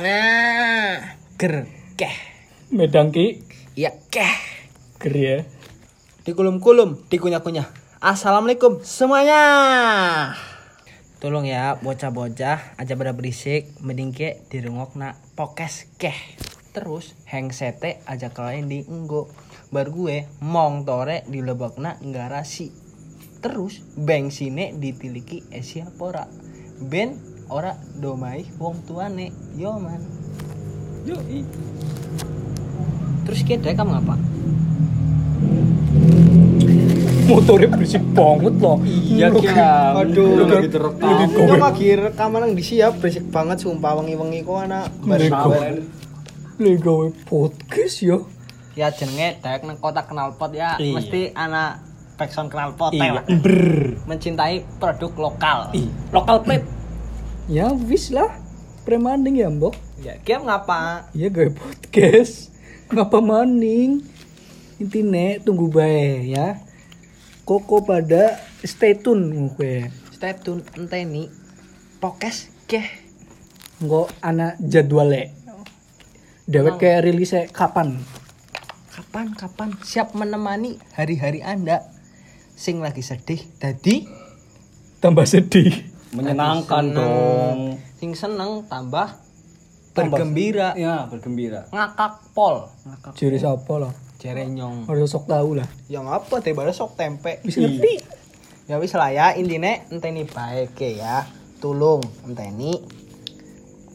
Nah, ger keh. Medang ki Ya keh. ger ya. Dikulum-kulum, dikunyah-kunyah. Assalamualaikum semuanya. Tolong ya bocah-bocah aja pada berisik mending ke dirungokna pokes keh. Terus hengsete aja kalian di enggo. Bar gue mong tore di lebokna garasi. Terus bengsine ditiliki esia pora. Ben ora domai wong tuane yo man. Yo i. Terus kita kamu ngapa? Motornya berisik banget loh. Iya Lu kira. Aduh, lagi direkam. Itu lagi rekaman yang disiap berisik banget sumpah wengi-wengi kok anak Lego. Gawe podcast yo. Ya jenenge dek nang kotak knalpot ya Iya. mesti anak backsound knalpot Iya. ya. Mencintai produk lokal. Ih, lokal plate. Ya wis lah. Premanding ya, Mbok. Ya, game ngapa? Iya gawe podcast. Ngapa maning? Intine tunggu bae ya. Koko pada stay tune gue. Stay tune enteni pokes keh. Engko ana jadwale. Dewek kayak rilisnya kapan? Kapan kapan siap menemani hari-hari Anda sing lagi sedih dadi Tambah sedih. Menyenangkan seneng. dong. Sing seneng tambah bergembira. Ya bergembira. Ngakak pol. Ngakak Ciri siapa lah? jerenyong Harus sok tahu lah. yang apa teh baru sok tempe. Bisa ngerti. ya wis lah ya intine enteni baik ke ya. Tulung enteni.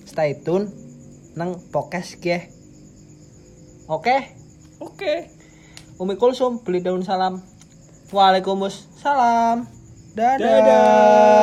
Stay tune nang pokes ke. Oke? Oke. Umi Kulsum beli daun salam. Waalaikumsalam. Dadah, Dadah.